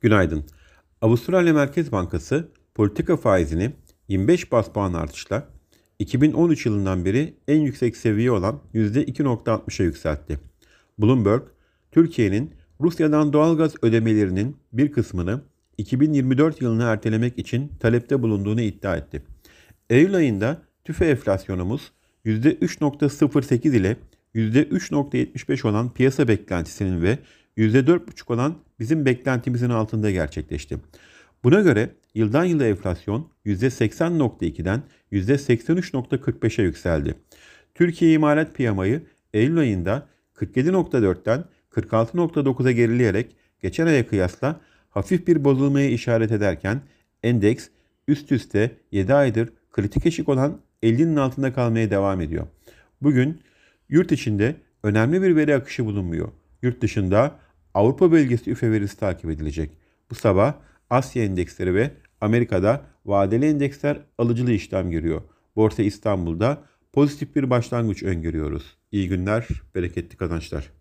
Günaydın. Avustralya Merkez Bankası politika faizini 25 bas puan artışla 2013 yılından beri en yüksek seviye olan %2.60'a yükseltti. Bloomberg, Türkiye'nin Rusya'dan doğalgaz ödemelerinin bir kısmını 2024 yılına ertelemek için talepte bulunduğunu iddia etti. Eylül ayında tüfe enflasyonumuz %3.08 ile %3.75 olan piyasa beklentisinin ve %4.5 olan bizim beklentimizin altında gerçekleşti. Buna göre yıldan yıla enflasyon %80.2'den %83.45'e yükseldi. Türkiye imalat piyamayı Eylül ayında 47.4'ten 46.9'a gerileyerek geçen aya kıyasla hafif bir bozulmaya işaret ederken endeks üst üste 7 aydır kritik eşik olan 50'nin altında kalmaya devam ediyor. Bugün yurt içinde önemli bir veri akışı bulunmuyor. Yurt dışında Avrupa bölgesi üfe verisi takip edilecek. Bu sabah Asya endeksleri ve Amerika'da vadeli endeksler alıcılı işlem görüyor. Borsa İstanbul'da pozitif bir başlangıç öngörüyoruz. İyi günler, bereketli kazançlar.